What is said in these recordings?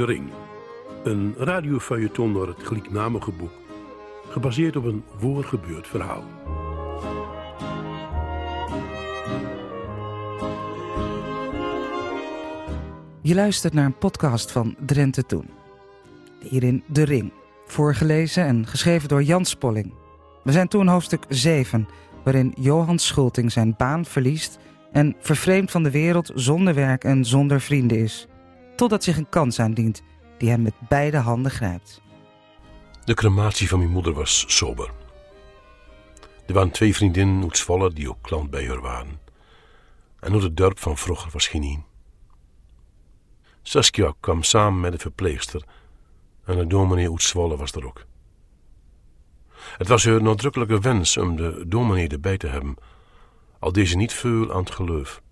De Ring. Een radiofeuilleton door het gelijknamige boek. Gebaseerd op een voorgebeurd verhaal. Je luistert naar een podcast van Drenthe Toen. Hierin De Ring. Voorgelezen en geschreven door Jan Spolling. We zijn toen hoofdstuk 7, waarin Johan Schulting zijn baan verliest en vervreemd van de wereld zonder werk en zonder vrienden is. Totdat zich een kans aandient die hem met beide handen grijpt. De crematie van mijn moeder was sober. Er waren twee vriendinnen uit die ook klant bij haar waren. En uit het dorp van vroeger was geen een. Saskia kwam samen met de verpleegster en de dominee uit was er ook. Het was haar nadrukkelijke wens om de dominee erbij te hebben, al deze niet veel aan het geloof.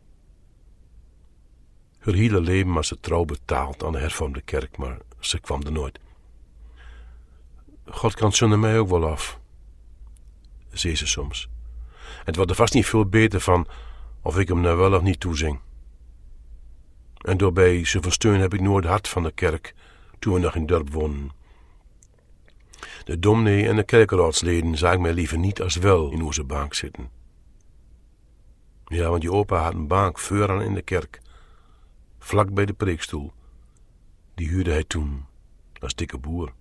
Haar hele leven was ze trouw betaald aan de hervormde kerk, maar ze kwam er nooit. God kan zonder mij ook wel af, zei ze soms. Het wordt er vast niet veel beter van of ik hem nou wel of niet toezing. En doorbij versteun heb ik nooit hart van de kerk toen we nog in dorp woonden. De domnee en de kerkeraadsleden zagen mij liever niet als wel in onze bank zitten. Ja, want je opa had een bank in de kerk, vlak bij de preekstoel. Die huurde hij toen als dikke boer.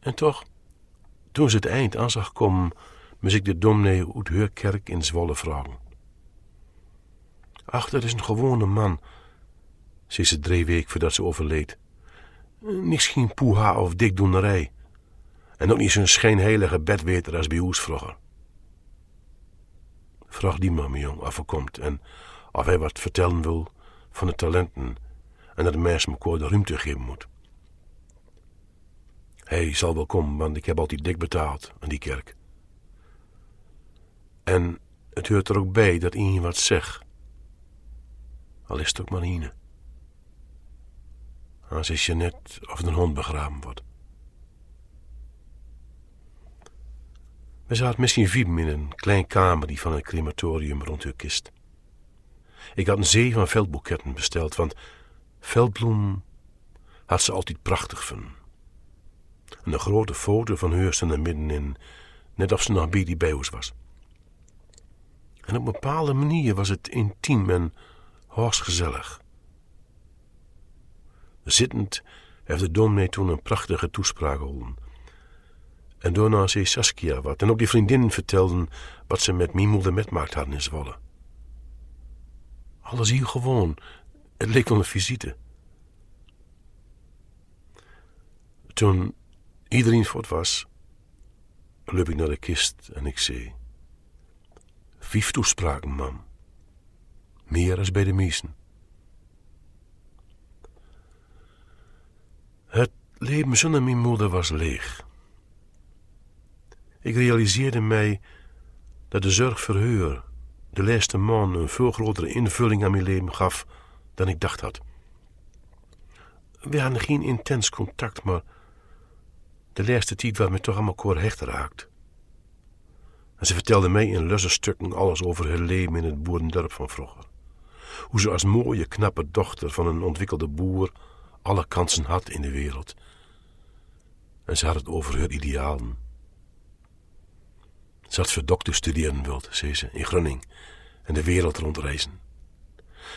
En toch, toen ze het eind aan zag komen, moest ik de domnee uit haar kerk in Zwolle vragen. Ach, dat is een gewone man, zei ze drie weken voordat ze overleed. Niks geen poeha of dikdoenerij. En ook niet zo'n schijnheilige bedweter als bij. Vraag die mijn jong, komt en of hij wat vertellen wil van de talenten en dat de mensen elkaar de ruimte geven moet. Hij zal wel komen, want ik heb altijd dik betaald aan die kerk. En het hoort er ook bij dat iemand wat zegt. Al is het ook maar Ine. Als is je net of een hond begraven wordt. We zaten misschien vier in een klein kamer van het crematorium rond uw kist. Ik had een zee van veldboeketten besteld, want veldbloem had ze altijd prachtig vinden. En een grote foto van stond er middenin, net of ze nog bij die was. En op een bepaalde manier was het intiem en gezellig. Zittend heeft de dominee toen een prachtige toespraak gehouden. En daarna zei Saskia wat, en ook die vriendinnen vertelden wat ze met Mimel met maakt hadden in Zwolle. Alles hier gewoon, het leek wel een visite. Toen iedereen voort was, loop ik naar de kist en ik zei: Vijf toespraken, mam. Meer als bij de meesten. Het leven zonder mijn moeder was leeg. Ik realiseerde mij dat de zorg voor haar de laatste man een veel grotere invulling aan mijn leven gaf dan ik dacht had. We hadden geen intens contact, maar de laatste tijd werd me toch elkaar hecht raakt. En ze vertelde mij in lusse stukken alles over haar leven in het boerendorp van vroeger. Hoe ze als mooie, knappe dochter van een ontwikkelde boer alle kansen had in de wereld. En ze had het over haar idealen. Ze had voor dokter studeren wild, zei ze, in Grunning, en de wereld rondreizen.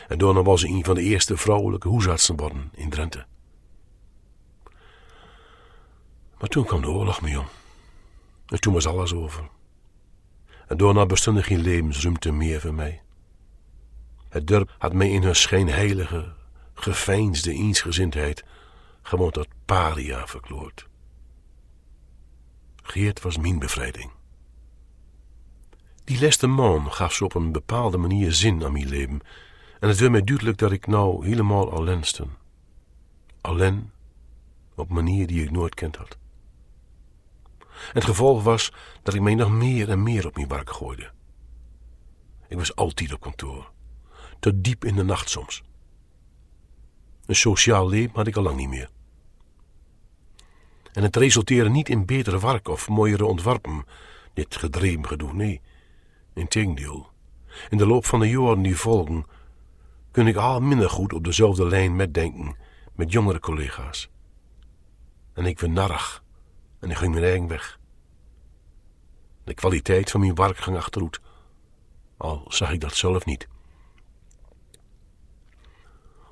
En daarna was ze een van de eerste vrouwelijke huisartsen geworden in Drenthe. Maar toen kwam de oorlog mee om. En toen was alles over. En daarna bestond er geen levensruimte meer voor mij. Het dorp had mij in haar schijnheilige, geveinsde eensgezindheid gewoon tot paria verkloord. Geert was mijn bevrijding. Die laatste man gaf ze op een bepaalde manier zin aan mijn leven. En het werd mij duidelijk dat ik nou helemaal alleen stond. Alleen op manier die ik nooit kend had. Het gevolg was dat ik mij nog meer en meer op mijn werk gooide. Ik was altijd op kantoor. Tot diep in de nacht soms. Een sociaal leven had ik al lang niet meer. En het resulteerde niet in betere werk of mooiere ontwerpen, dit gedreven gedoe, nee. Integendeel, in de loop van de jaren die volgen, kun ik al minder goed op dezelfde lijn metdenken met jongere collega's. En ik ben narrig en ik ging mijn eigen weg. De kwaliteit van mijn werk ging achteruit, al zag ik dat zelf niet.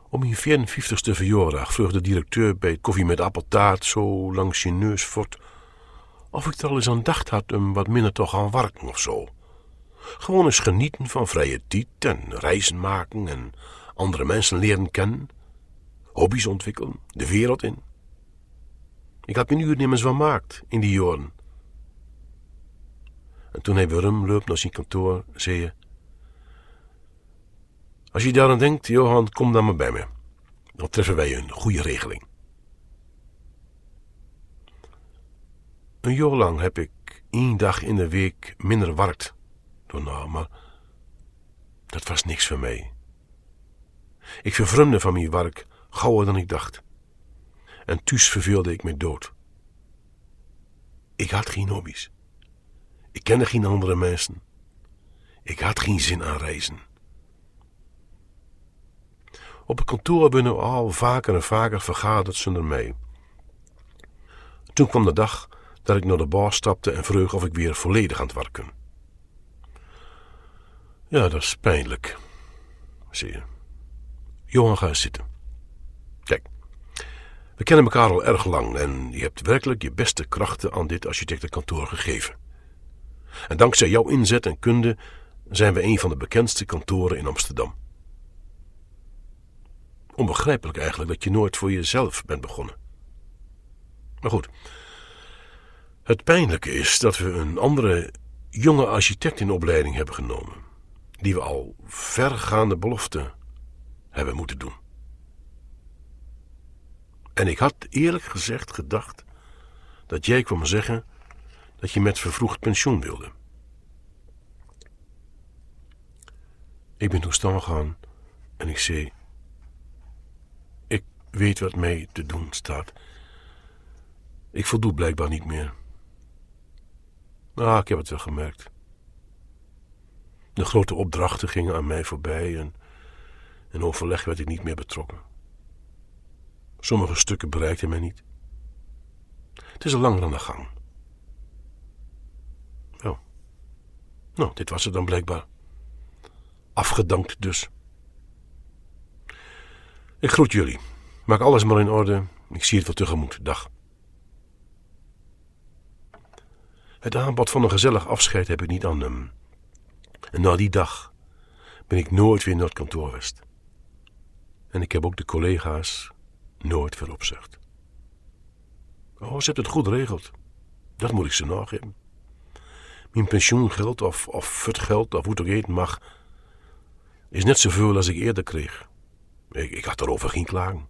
Om mijn 54ste verjaardag vroeg de directeur bij koffie met appeltaart zo langs je neus voort of ik er al eens aan dacht had om wat minder toch aan werken of zo. Gewoon eens genieten van vrije tijd en reizen maken en andere mensen leren kennen, hobby's ontwikkelen, de wereld in. Ik had mijn uur nimmers van maakt in die jaren. En toen hij weer loopt naar zijn kantoor, zei je... Als je daaraan denkt, Johan, kom dan maar bij me. Dan treffen wij een goede regeling. Een jaar lang heb ik één dag in de week minder werkt door nou, maar dat was niks voor mij. Ik vervrumde van mijn werk gauwer dan ik dacht. En thuis verveelde ik me dood. Ik had geen hobby's. Ik kende geen andere mensen. Ik had geen zin aan reizen. Op het kantoor ben we al vaker en vaker vergaderd zonder mij. Toen kwam de dag dat ik naar de baas stapte en vroeg of ik weer volledig aan het werken. Ja, dat is pijnlijk, zie je. Johan, ga eens zitten. Kijk, we kennen elkaar al erg lang en je hebt werkelijk je beste krachten aan dit architectenkantoor gegeven. En dankzij jouw inzet en kunde zijn we een van de bekendste kantoren in Amsterdam. Onbegrijpelijk eigenlijk dat je nooit voor jezelf bent begonnen. Maar goed, het pijnlijke is dat we een andere jonge architect in opleiding hebben genomen, die we al vergaande beloften hebben moeten doen. En ik had eerlijk gezegd gedacht dat jij kwam zeggen dat je met vervroegd pensioen wilde. Ik ben toen staan gaan en ik zei: Ik weet wat mij te doen staat. Ik voldoe blijkbaar niet meer. Ah, ik heb het wel gemerkt. De grote opdrachten gingen aan mij voorbij en in overleg werd ik niet meer betrokken. Sommige stukken bereikten mij niet. Het is al langer aan de gang. Oh. Nou, dit was het dan blijkbaar. Afgedankt dus. Ik groet jullie. Maak alles maar in orde. Ik zie het wel tegemoet. Dag. Het aanbod van een gezellig afscheid heb ik niet aan hem. En na die dag ben ik nooit weer naar het kantoor geweest. En ik heb ook de collega's nooit weer opzegd. Oh, ze hebben het goed geregeld. Dat moet ik ze nageven. Mijn pensioengeld of, of futgeld of hoe het ook eten mag, is net zoveel als ik eerder kreeg. Ik, ik had erover geen klagen.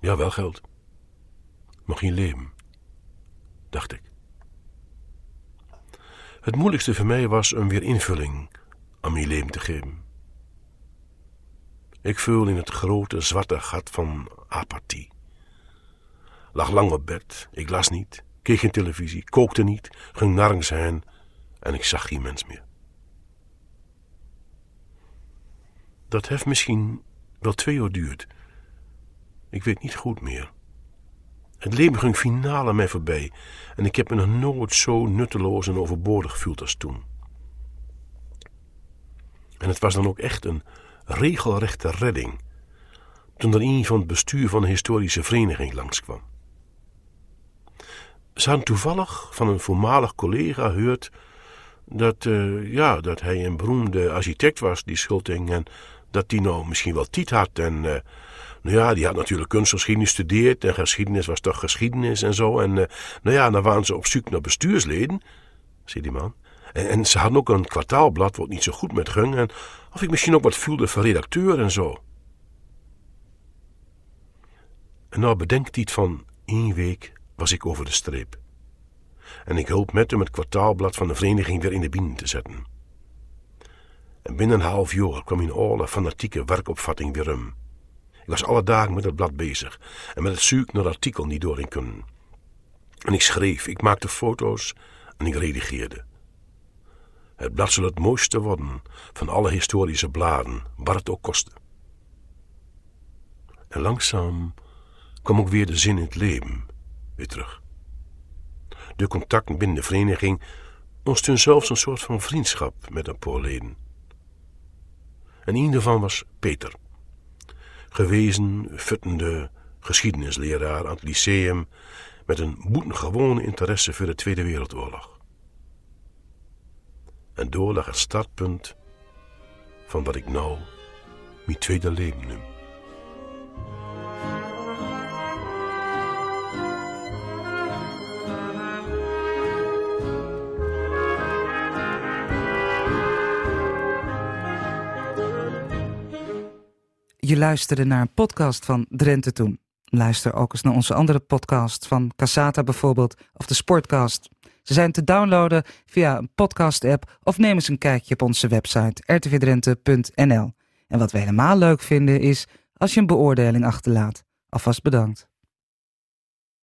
Ja, wel geld. Maar geen leven dacht ik. Het moeilijkste voor mij was om weer invulling aan mijn leven te geven. Ik viel in het grote zwarte gat van apathie. Lag lang op bed, ik las niet, keek geen televisie, kookte niet, ging nergens heen en ik zag geen mens meer. Dat heeft misschien wel twee uur duurd. Ik weet niet goed meer. Het leven ging finale mij voorbij en ik heb me nog nooit zo nutteloos en overbodig gevoeld als toen. En het was dan ook echt een regelrechte redding toen er een van het bestuur van een historische vereniging langskwam. Ze hadden toevallig van een voormalig collega gehoord dat, uh, ja, dat hij een beroemde architect was, die Schulting, en dat die nou misschien wel tiet had en... Uh, nou ja, die had natuurlijk kunstgeschiedenis gestudeerd en geschiedenis was toch geschiedenis en zo. En uh, nou ja, dan waren ze op zoek naar bestuursleden, zei die man. En, en, ze hadden ook een kwartaalblad wat niet zo goed met ging. En of ik misschien ook wat voelde van redacteur en zo. En nou bedenkt iets van één week was ik over de streep. En ik hulp met hem het kwartaalblad van de vereniging weer in de binnen te zetten. En binnen een half jaar kwam in alle fanatieke werkopvatting weer om. Ik was alle dagen met het blad bezig en met het zoeken naar artikel niet doorin kunnen. En ik schreef, ik maakte foto's en ik redigeerde. Het blad zal het mooiste worden van alle historische bladen, waar het ook kostte. En langzaam kwam ook weer de zin in het leven weer terug. De contacten binnen de vereniging ontstond zelfs een soort van vriendschap met een paar leden. En een daarvan was Peter, gewezen, futtende geschiedenisleraar aan het lyceum met een boetengewone interesse voor de Tweede Wereldoorlog. En door lag het startpunt van wat ik nou mijn tweede leven noem. Je luisterde naar een podcast van Drenthe Toen. Luister ook eens naar onze andere podcasts van Casata bijvoorbeeld of de Sportcast. Ze zijn te downloaden via een podcast-app of neem eens een kijkje op onze website rtvdrenthe.nl. En wat we helemaal leuk vinden is als je een beoordeling achterlaat. Alvast bedankt.